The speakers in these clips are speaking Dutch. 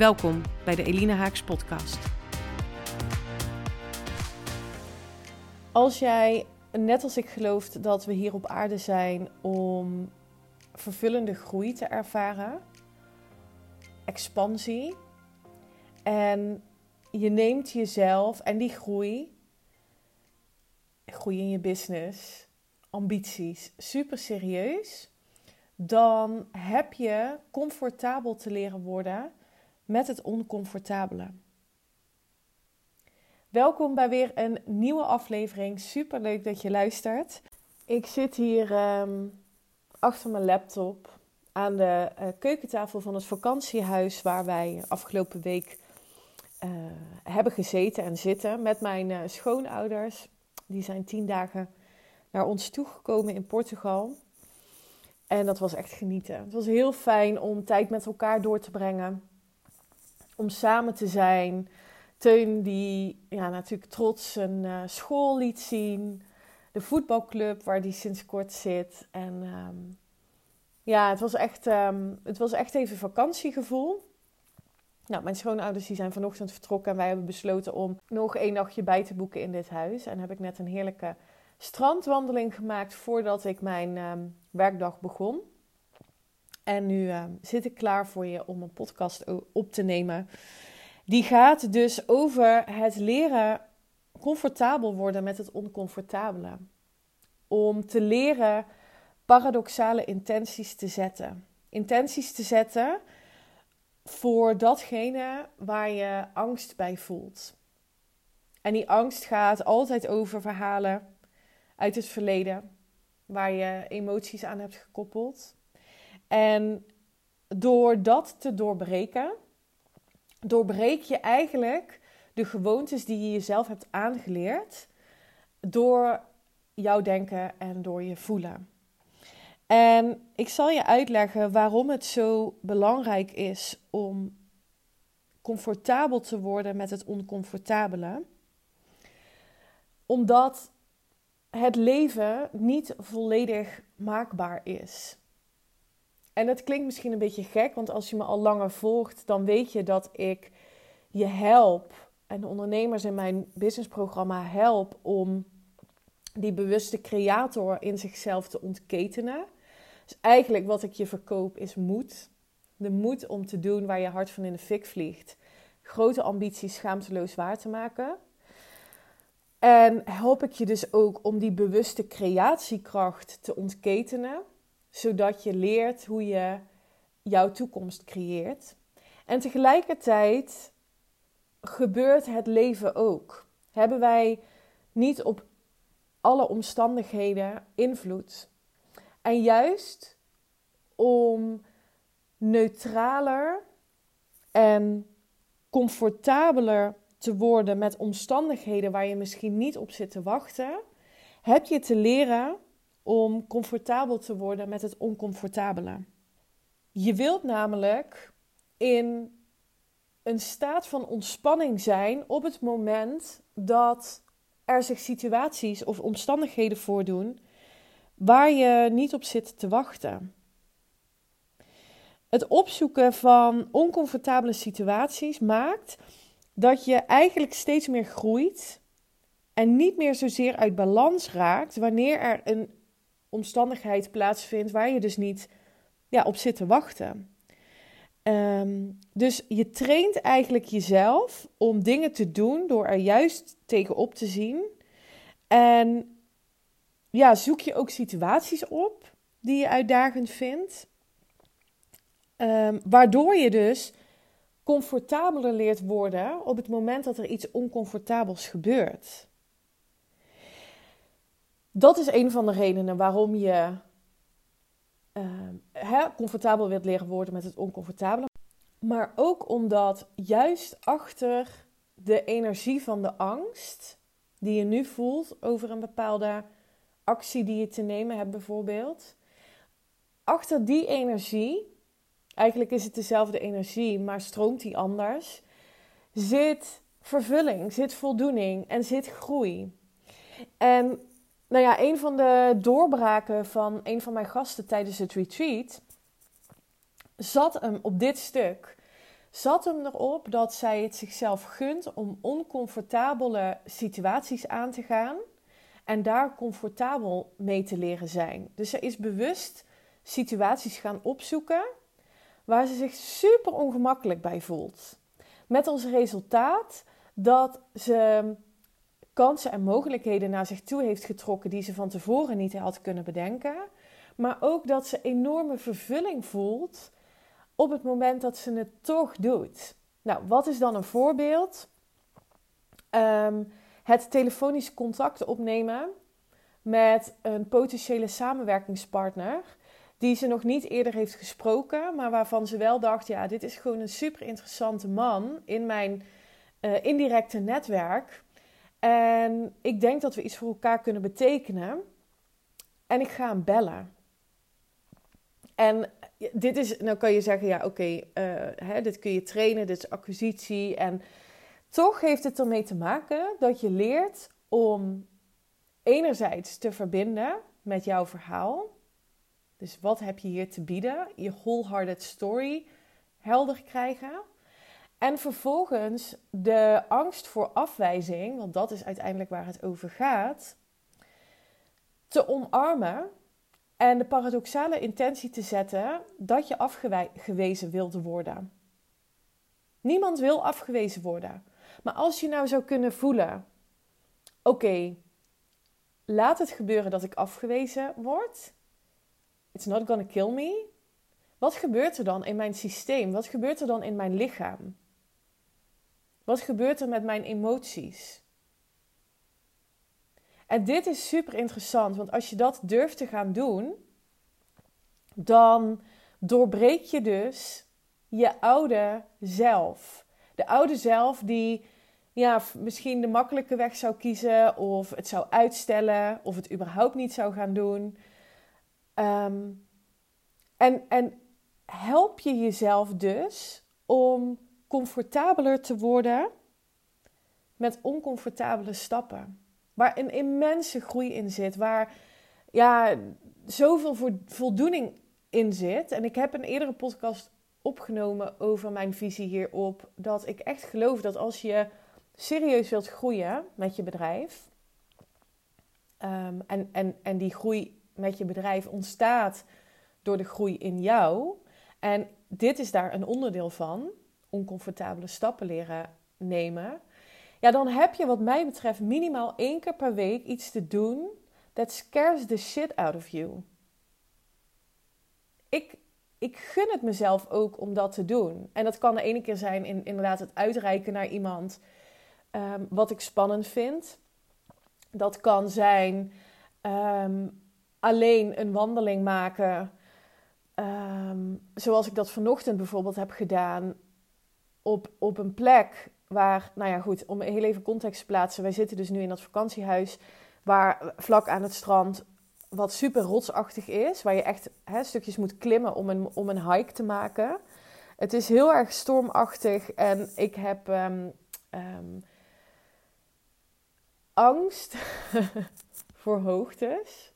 Welkom bij de Elina Haaks podcast. Als jij, net als ik gelooft, dat we hier op aarde zijn om vervullende groei te ervaren, expansie, en je neemt jezelf en die groei, groei in je business, ambities, super serieus, dan heb je comfortabel te leren worden met het oncomfortabele. Welkom bij weer een nieuwe aflevering. Super leuk dat je luistert. Ik zit hier ehm, achter mijn laptop aan de uh, keukentafel van het vakantiehuis waar wij afgelopen week uh, hebben gezeten en zitten met mijn uh, schoonouders. Die zijn tien dagen naar ons toegekomen in Portugal. En dat was echt genieten. Het was heel fijn om tijd met elkaar door te brengen om samen te zijn. Teun die ja, natuurlijk trots zijn uh, school liet zien. De voetbalclub waar die sinds kort zit. En um, ja, het was, echt, um, het was echt even vakantiegevoel. Nou, mijn schoonouders die zijn vanochtend vertrokken en wij hebben besloten om nog één nachtje bij te boeken in dit huis. En heb ik net een heerlijke strandwandeling gemaakt voordat ik mijn um, werkdag begon. En nu uh, zit ik klaar voor je om een podcast op te nemen. Die gaat dus over het leren comfortabel worden met het oncomfortabele. Om te leren paradoxale intenties te zetten. Intenties te zetten voor datgene waar je angst bij voelt. En die angst gaat altijd over verhalen uit het verleden, waar je emoties aan hebt gekoppeld. En door dat te doorbreken, doorbreek je eigenlijk de gewoontes die je jezelf hebt aangeleerd door jouw denken en door je voelen. En ik zal je uitleggen waarom het zo belangrijk is om comfortabel te worden met het oncomfortabele. Omdat het leven niet volledig maakbaar is. En dat klinkt misschien een beetje gek, want als je me al langer volgt, dan weet je dat ik je help en de ondernemers in mijn businessprogramma help om die bewuste creator in zichzelf te ontketenen. Dus eigenlijk wat ik je verkoop is moed. De moed om te doen waar je hart van in de fik vliegt. Grote ambities schaamteloos waar te maken. En help ik je dus ook om die bewuste creatiekracht te ontketenen zodat je leert hoe je jouw toekomst creëert. En tegelijkertijd gebeurt het leven ook. Hebben wij niet op alle omstandigheden invloed. En juist om neutraler en comfortabeler te worden met omstandigheden waar je misschien niet op zit te wachten, heb je te leren om comfortabel te worden met het oncomfortabele. Je wilt namelijk in een staat van ontspanning zijn op het moment dat er zich situaties of omstandigheden voordoen waar je niet op zit te wachten. Het opzoeken van oncomfortabele situaties maakt dat je eigenlijk steeds meer groeit en niet meer zozeer uit balans raakt wanneer er een omstandigheid plaatsvindt waar je dus niet ja, op zit te wachten. Ehm, dus je traint eigenlijk jezelf om dingen te doen door er juist tegenop te zien. En ja, zoek je ook situaties op die je uitdagend vindt. Um, waardoor je dus comfortabeler leert worden op het moment dat er iets oncomfortabels gebeurt dat is een van de redenen waarom je uh, comfortabel wilt leren worden met het oncomfortabele. Maar ook omdat juist achter de energie van de angst die je nu voelt over een bepaalde actie die je te nemen hebt, bijvoorbeeld. Achter die energie, eigenlijk is het dezelfde energie, maar stroomt die anders, zit vervulling, zit voldoening en zit groei. En nou ja, een van de doorbraken van een van mijn gasten tijdens het retreat zat hem op dit stuk. Zat hem erop dat zij het zichzelf gunt om oncomfortabele situaties aan te gaan en daar comfortabel mee te leren zijn. Dus ze is bewust situaties gaan opzoeken waar ze zich super ongemakkelijk bij voelt. Met als resultaat dat ze kansen en mogelijkheden naar zich toe heeft getrokken die ze van tevoren niet had kunnen bedenken. Maar ook dat ze enorme vervulling voelt op het moment dat ze het toch doet. Nou, wat is dan een voorbeeld? Um, het telefonisch contact opnemen met een potentiële samenwerkingspartner die ze nog niet eerder heeft gesproken, maar waarvan ze wel dacht: ja, dit is gewoon een super interessante man in mijn uh, indirecte netwerk. En ik denk dat we iets voor elkaar kunnen betekenen. En ik ga hem bellen. En dit is, nou kan je zeggen, ja, oké, uh, dit kun je trainen, dit is acquisitie. En toch heeft het ermee te maken dat je leert om enerzijds te verbinden met jouw verhaal. Dus wat heb je hier te bieden? Je wholehearted story helder krijgen. En vervolgens de angst voor afwijzing, want dat is uiteindelijk waar het over gaat, te omarmen en de paradoxale intentie te zetten dat je afgewezen wilde worden. Niemand wil afgewezen worden. Maar als je nou zou kunnen voelen: oké, laat het gebeuren dat ik afgewezen word. It's not gonna kill me. Wat gebeurt er dan in mijn systeem? Wat gebeurt er dan in mijn lichaam? Wat gebeurt er met mijn emoties? En dit is super interessant, want als je dat durft te gaan doen, dan doorbreek je dus je oude zelf. De oude zelf die ja, misschien de makkelijke weg zou kiezen, of het zou uitstellen, of het überhaupt niet zou gaan doen. Ehm, en, en help je jezelf dus om comfortabeler te worden met oncomfortabele stappen. Waar een immense groei in zit, waar ja, zoveel voldoening in zit. En ik heb een eerdere podcast opgenomen over mijn visie hierop. Dat ik echt geloof dat als je serieus wilt groeien met je bedrijf. Ehm, en, en, en die groei met je bedrijf ontstaat door de groei in jou. En dit is daar een onderdeel van. Oncomfortabele stappen leren nemen. Ja, dan heb je wat mij betreft minimaal één keer per week iets te doen that scares the shit out of you. Ik, ik gun het mezelf ook om dat te doen. En dat kan de ene keer zijn in inderdaad het uitreiken naar iemand um, wat ik spannend vind. Dat kan zijn um, alleen een wandeling maken. Um, zoals ik dat vanochtend bijvoorbeeld heb gedaan. Op, op een plek waar, nou ja, goed, om heel even context te plaatsen. Wij zitten dus nu in dat vakantiehuis. Waar vlak aan het strand wat super rotsachtig is. Waar je echt hè, stukjes moet klimmen om een, om een hike te maken. Het is heel erg stormachtig en ik heb um, um, angst voor hoogtes.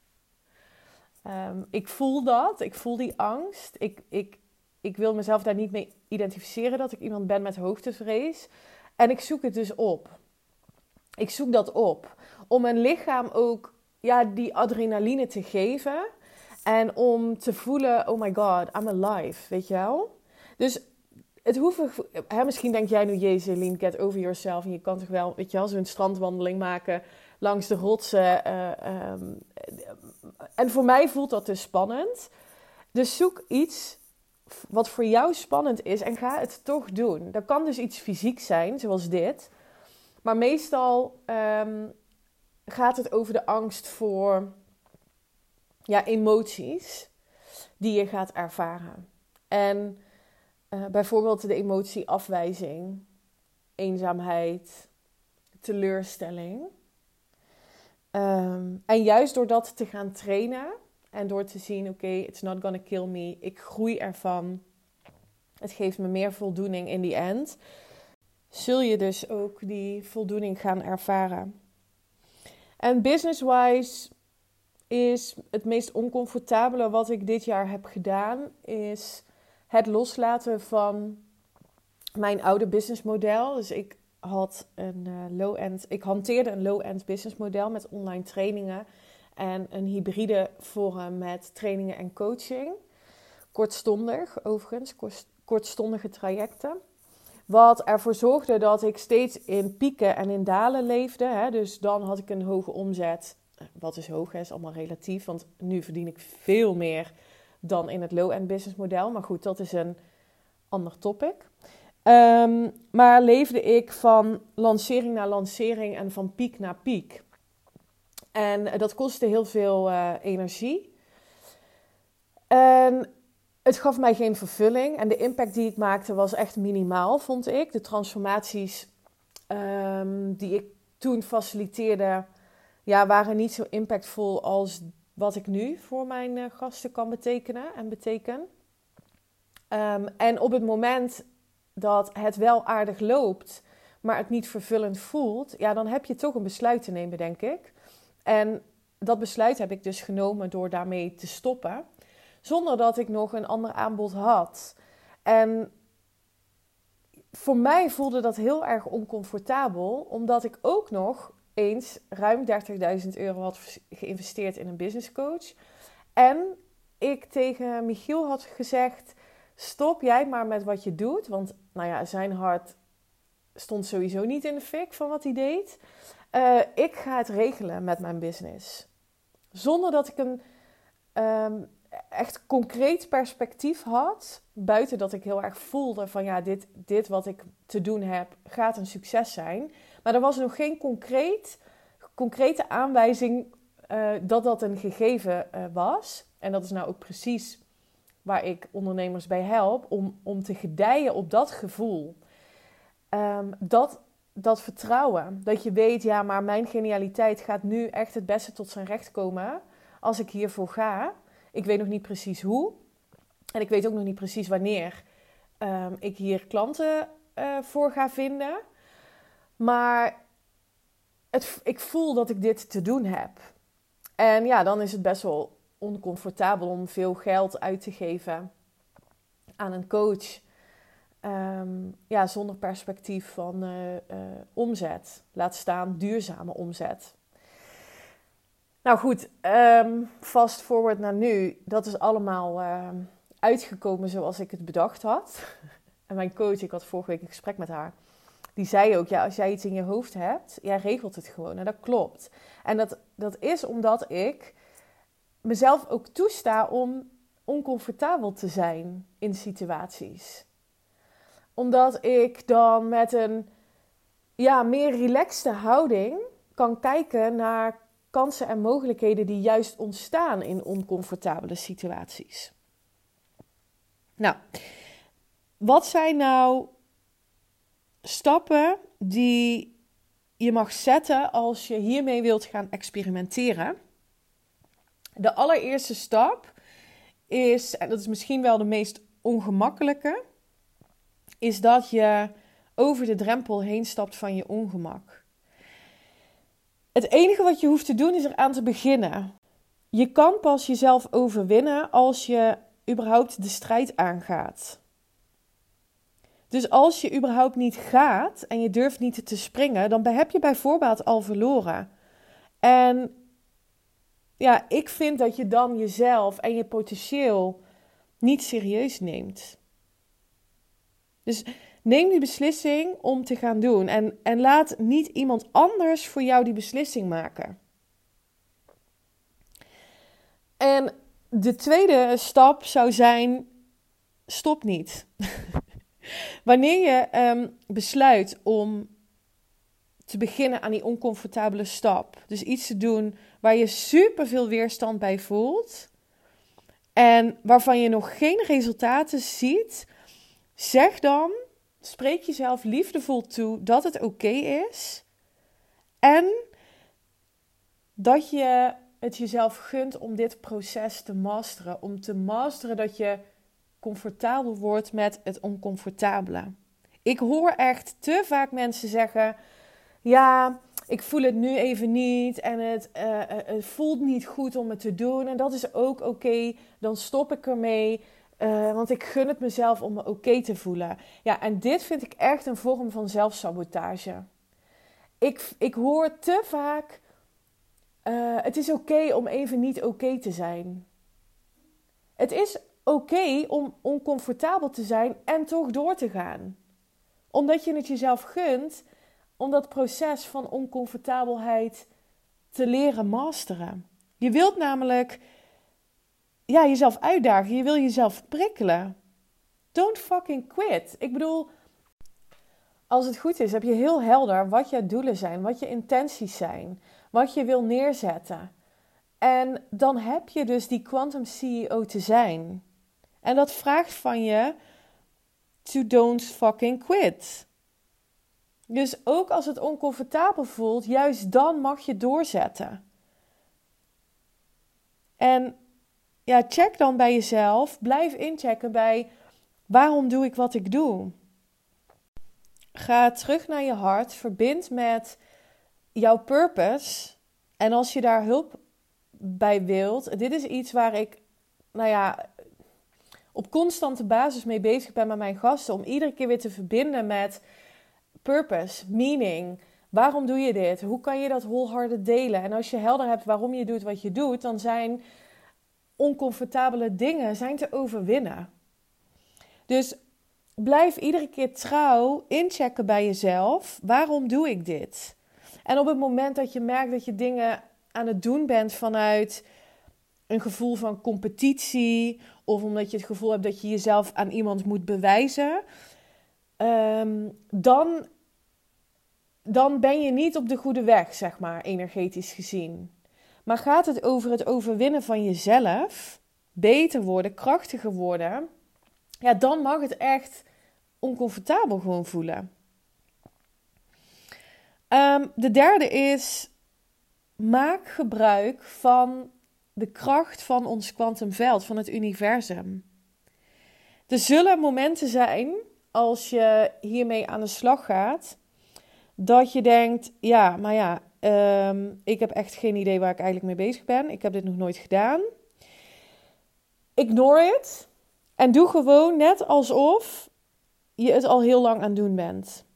Um, ik voel dat, ik voel die angst. Ik, ik, ik wil mezelf daar niet mee identificeren dat ik iemand ben met hoogtevrees. En ik zoek het dus op. Ik zoek dat op. Om mijn lichaam ook ja, die adrenaline te geven. En om te voelen, oh my god, I'm alive, weet je wel? Dus het. Hè, misschien denk jij nu, jezus, get over yourself. En je kan toch wel, weet je wel, zo'n strandwandeling maken langs de rotsen. Uh, um, en voor mij voelt dat dus spannend. Dus zoek iets wat voor jou spannend is en ga het toch doen. Dat kan dus iets fysiek zijn, zoals dit. Maar meestal um, gaat het over de angst voor ja, emoties die je gaat ervaren. En Uh, bijvoorbeeld de emotie afwijzing, eenzaamheid, teleurstelling. Um, en juist door dat te gaan trainen en door te zien: oké, it's not gonna kill me, ik groei ervan. Het geeft me meer voldoening in the end. Zul je dus ook die voldoening gaan ervaren. En business-wise is het meest oncomfortabele wat ik dit jaar heb gedaan, is het loslaten van mijn oude businessmodel. Dus ik had een uh, low-end, ik hanteerde een low-end businessmodel met online trainingen en een hybride vorm met trainingen en coaching. Kortstondig, overigens, kortstondige trajecten. Wat ervoor zorgde dat ik steeds in pieken en in dalen leefde. Hè. Dus dan had ik een hoge omzet. Wat is hoog? Hè? is allemaal relatief. Want nu verdien ik veel meer dan in het low-end business model. Maar goed, dat is een ander topic. Um, maar leefde ik van lancering naar lancering en van piek naar piek. En dat kostte heel veel uh, energie. En het gaf mij geen vervulling. En de impact die ik maakte was echt minimaal, vond ik. De transformaties um, die ik toen faciliteerde, ja, waren niet zo impactvol als wat ik nu voor mijn uh, gasten kan betekenen en beteken. Um, en op het moment dat het wel aardig loopt, maar het niet vervullend voelt, ja, dan heb je toch een besluit te nemen, denk ik. En dat besluit heb ik dus genomen door daarmee te stoppen, zonder dat ik nog een ander aanbod had. En voor mij voelde dat heel erg oncomfortabel, omdat ik ook nog eens ruim 30.000 euro had geïnvesteerd in een business coach. En ik tegen Michiel had gezegd: stop jij maar met wat je doet. Want nou ja, zijn hart stond sowieso niet in de fik van wat hij deed. Uh, ik ga het regelen met mijn business. Zonder dat ik een um, echt concreet perspectief had. Buiten dat ik heel erg voelde van ja, dit, dit wat ik te doen heb gaat een succes zijn. Maar er was nog geen concreet, concrete aanwijzing uh, dat dat een gegeven uh, was. En dat is nou ook precies waar ik ondernemers bij help, om, om te gedijen op dat gevoel. Um, dat, dat vertrouwen. Dat je weet, ja, maar mijn genialiteit gaat nu echt het beste tot zijn recht komen als ik hiervoor ga. Ik weet nog niet precies hoe. En ik weet ook nog niet precies wanneer um, ik hier klanten uh, voor ga vinden. Maar het, ik voel dat ik dit te doen heb. En ja, dan is het best wel oncomfortabel om veel geld uit te geven aan een coach. Um, ja, zonder perspectief van uh, uh, omzet. Laat staan duurzame omzet. Nou goed, um, fast forward naar nu. Dat is allemaal uh, uitgekomen zoals ik het bedacht had. en mijn coach, ik had vorige week een gesprek met haar. Die zei ook, ja, als jij iets in je hoofd hebt, jij regelt het gewoon. En dat klopt. En dat, dat is omdat ik mezelf ook toesta om oncomfortabel te zijn in situaties. Omdat ik dan met een ja, meer relaxte houding kan kijken naar kansen en mogelijkheden die juist ontstaan in oncomfortabele situaties. Nou, wat zijn nou stappen die je mag zetten als je hiermee wilt gaan experimenteren? De allereerste stap is, en dat is misschien wel de meest ongemakkelijke, is dat je over de drempel heen stapt van je ongemak. Het enige wat je hoeft te doen is eraan te beginnen. Je kan pas jezelf overwinnen als je überhaupt de strijd aangaat. Dus als je überhaupt niet gaat en je durft niet te springen, dan heb je bij voorbaat al verloren. En ja, ik vind dat je dan jezelf en je potentieel niet serieus neemt. Dus neem die beslissing om te gaan doen. En, en laat niet iemand anders voor jou die beslissing maken. En de tweede stap zou zijn: stop niet. Wanneer je um, besluit om te beginnen aan die oncomfortabele stap, dus iets te doen waar je super veel weerstand bij voelt en waarvan je nog geen resultaten ziet, zeg dan, spreek jezelf liefdevol toe dat het oké is. En dat je het jezelf gunt om dit proces te masteren. Om te masteren dat je comfortabel wordt met het oncomfortabele. Ik hoor echt te vaak mensen zeggen: Ja, ik voel het nu even niet en het, uh, het voelt niet goed om het te doen. En dat is ook oké, dan stop ik ermee. Uh, want ik gun het mezelf om me oké te voelen. Ja, en dit vind ik echt een vorm van zelfsabotage. Ik, ik hoor te vaak: Het is oké om even niet oké te zijn. Het is oké om oncomfortabel te zijn en toch door te gaan. Omdat je het jezelf gunt om dat proces van oncomfortabelheid te leren masteren. Je wilt namelijk ja, jezelf uitdagen, je wil jezelf prikkelen. Don't fucking quit. Ik bedoel, als het goed is, heb je heel helder wat je doelen zijn, wat je intenties zijn, wat je wil neerzetten. En dan heb je dus die quantum CEO te zijn. En dat vraagt van je to don't fucking quit. Dus ook als het oncomfortabel voelt, juist dan mag je doorzetten. En ja, check dan bij jezelf. Blijf inchecken bij waarom doe ik wat ik doe. Ga terug naar je hart. Verbind met jouw purpose. En als je daar hulp bij wilt. Dit is iets waar ik, nou ja, op constante basis mee bezig ben met mijn gasten. Om iedere keer weer te verbinden met purpose, meaning. Waarom doe je dit? Hoe kan je dat wholehearted delen? En als je helder hebt waarom je doet wat je doet, dan zijn oncomfortabele dingen zijn te overwinnen. Dus blijf iedere keer trouw inchecken bij jezelf. Waarom doe ik dit? En op het moment dat je merkt dat je dingen aan het doen bent vanuit een gevoel van competitie of omdat je het gevoel hebt dat je jezelf aan iemand moet bewijzen, ehm, dan, dan ben je niet op de goede weg, zeg maar, energetisch gezien. Maar gaat het over het overwinnen van jezelf, beter worden, krachtiger worden, ja, dan mag het echt oncomfortabel gewoon voelen. Um, de derde is: maak gebruik van de kracht van ons kwantumveld, van het universum. Er zullen momenten zijn als je hiermee aan de slag gaat, dat je denkt: ja, maar ja, um, ik heb echt geen idee waar ik eigenlijk mee bezig ben. Ik heb dit nog nooit gedaan. Ignore het en doe gewoon net alsof je het al heel lang aan doen bent.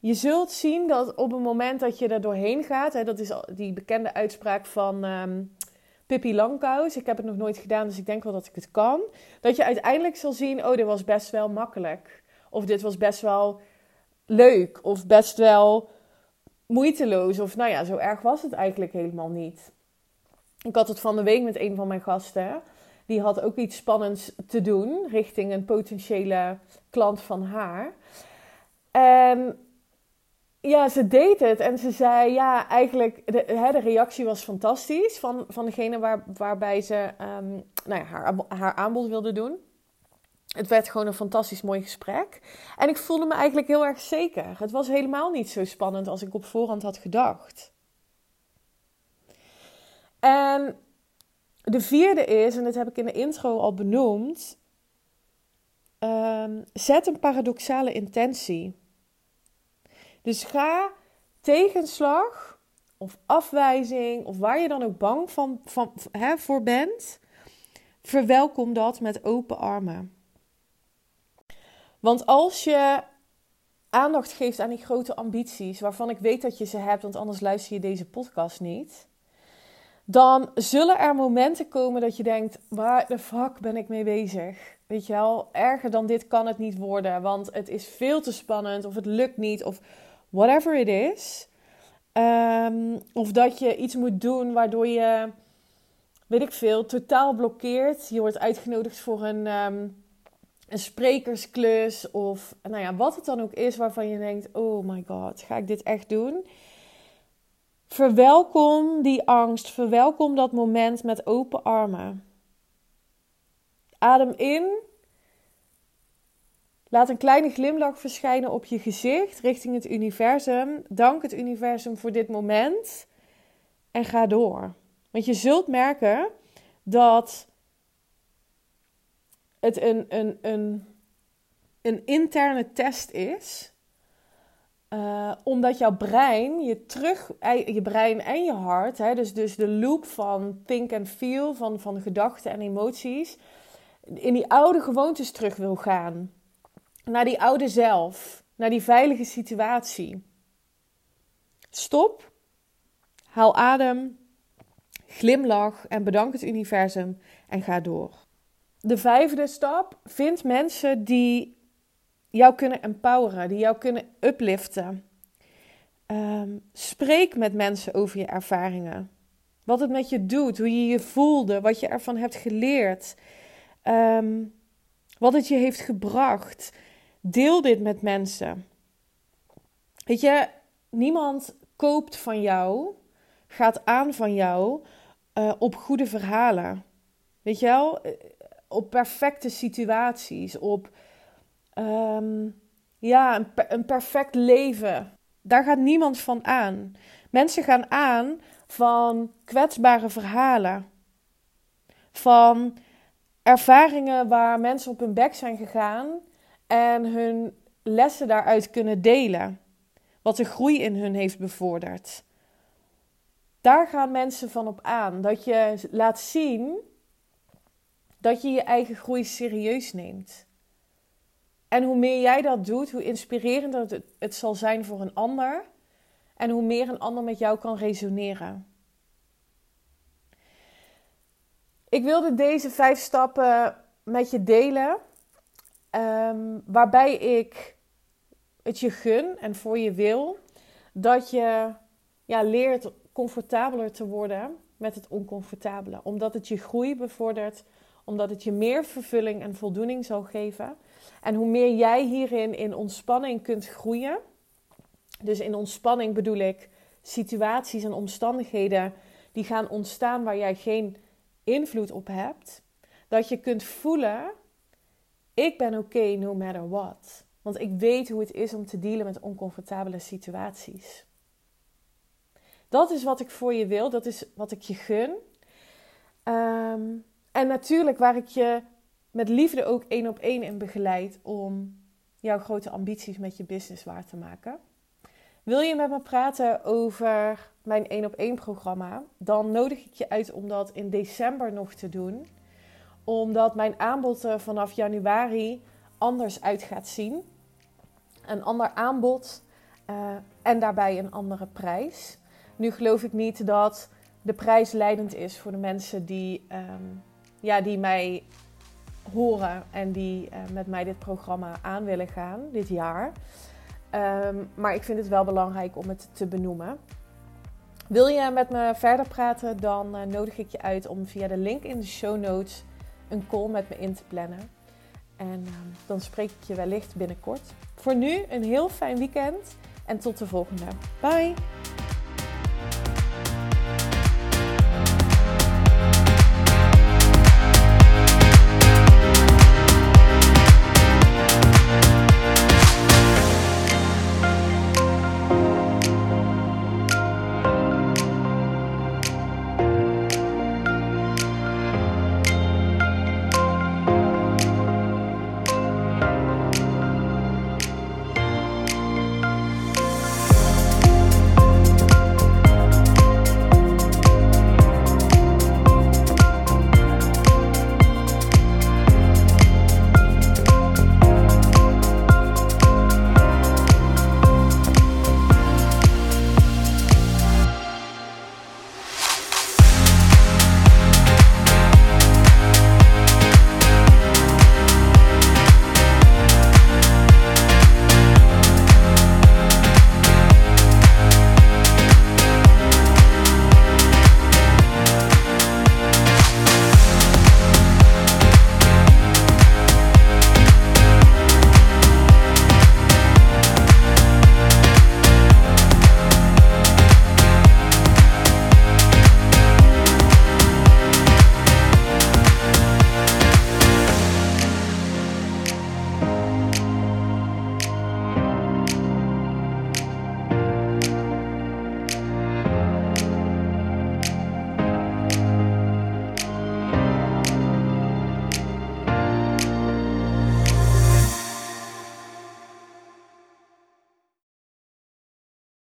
Je zult zien dat op het moment dat je er doorheen gaat, hè, dat is die bekende uitspraak van um, Pippi Langkous. Ik heb het nog nooit gedaan, dus ik denk wel dat ik het kan. Dat je uiteindelijk zal zien, oh, dit was best wel makkelijk. Of dit was best wel leuk. Of best wel moeiteloos. Of nou ja, zo erg was het eigenlijk helemaal niet. Ik had het van de week met een van mijn gasten. Die had ook iets spannends te doen richting een potentiële klant van haar. En ja, ze deed het en ze zei, ja, eigenlijk, de, hè, de reactie was fantastisch van, van degene waar, waarbij ze um, nou ja, haar, haar aanbod wilde doen. Het werd gewoon een fantastisch mooi gesprek. En ik voelde me eigenlijk heel erg zeker. Het was helemaal niet zo spannend als ik op voorhand had gedacht. En de vierde is, en dat heb ik in de intro al benoemd, um, zet een paradoxale intentie. Dus ga tegenslag of afwijzing of waar je dan ook bang van, van, voor bent, verwelkom dat met open armen. Want als je aandacht geeft aan die grote ambities, waarvan ik weet dat je ze hebt, want anders luister je deze podcast niet. Dan zullen er momenten komen dat je denkt: waar de fuck ben ik mee bezig? Weet je wel, erger dan dit kan het niet worden, want het is veel te spannend, of het lukt niet, of whatever it is. Um, of dat je iets moet doen waardoor je, weet ik veel, totaal blokkeert. Je wordt uitgenodigd voor een, um, een sprekersklus of nou ja, wat het dan ook is waarvan je denkt: oh my god, ga ik dit echt doen? Verwelkom die angst, verwelkom dat moment met open armen. Adem in Laat een kleine glimlach verschijnen op je gezicht richting het universum. Dank het universum voor dit moment. En ga door. Want je zult merken dat het een, een, een, een interne test is. Uh, omdat jouw brein, je, terug, je brein en je hart, hè, dus, dus de loop van think and feel, van, van gedachten en emoties, in die oude gewoontes terug wil gaan. Naar die oude zelf, naar die veilige situatie. Stop, haal adem, glimlach en bedank het universum en ga door. De vijfde stap, vind mensen die jou kunnen empoweren, die jou kunnen upliften. Ehm, spreek met mensen over je ervaringen. Wat het met je doet, hoe je je voelde, wat je ervan hebt geleerd. Ehm, wat het je heeft gebracht. Deel dit met mensen. Weet je, niemand koopt van jou, gaat aan van jou uh, op goede verhalen. Weet je wel? Op perfecte situaties, op um, ja, een, een perfect leven. Daar gaat niemand van aan. Mensen gaan aan van kwetsbare verhalen. Van ervaringen waar mensen op hun bek zijn gegaan en hun lessen daaruit kunnen delen. Wat de groei in hun heeft bevorderd. Daar gaan mensen van op aan. Dat je laat zien dat je je eigen groei serieus neemt. En hoe meer jij dat doet, hoe inspirerender het, het zal zijn voor een ander. En hoe meer een ander met jou kan resoneren. Ik wilde deze vijf stappen met je delen. Um, waarbij ik het je gun en voor je wil dat je ja, leert comfortabeler te worden met het oncomfortabele. Omdat het je groei bevordert, omdat het je meer vervulling en voldoening zal geven. En hoe meer jij hierin in ontspanning kunt groeien. Dus in ontspanning bedoel ik situaties en omstandigheden die gaan ontstaan waar jij geen invloed op hebt. Dat je kunt voelen: ik ben oké no matter what. Want ik weet hoe het is om te dealen met oncomfortabele situaties. Dat is wat ik voor je wil, dat is wat ik je gun. Ehm, en natuurlijk waar ik je met liefde ook één op één in begeleid om jouw grote ambities met je business waar te maken. Wil je met me praten over mijn één op één programma? Dan nodig ik je uit om dat in december nog te doen. Omdat mijn aanbod vanaf januari anders uit gaat zien. Een ander aanbod uh, en daarbij een andere prijs. Nu geloof ik niet dat de prijs leidend is voor de mensen die, um, ja, die mij horen en die uh, met mij dit programma aan willen gaan dit jaar. Um, maar ik vind het wel belangrijk om het te benoemen. Wil je met me verder praten, dan uh, nodig ik je uit om via de link in de show notes een call met me in te plannen. En uh, dan spreek ik je wellicht binnenkort. Voor nu een heel fijn weekend en tot de volgende. Bye!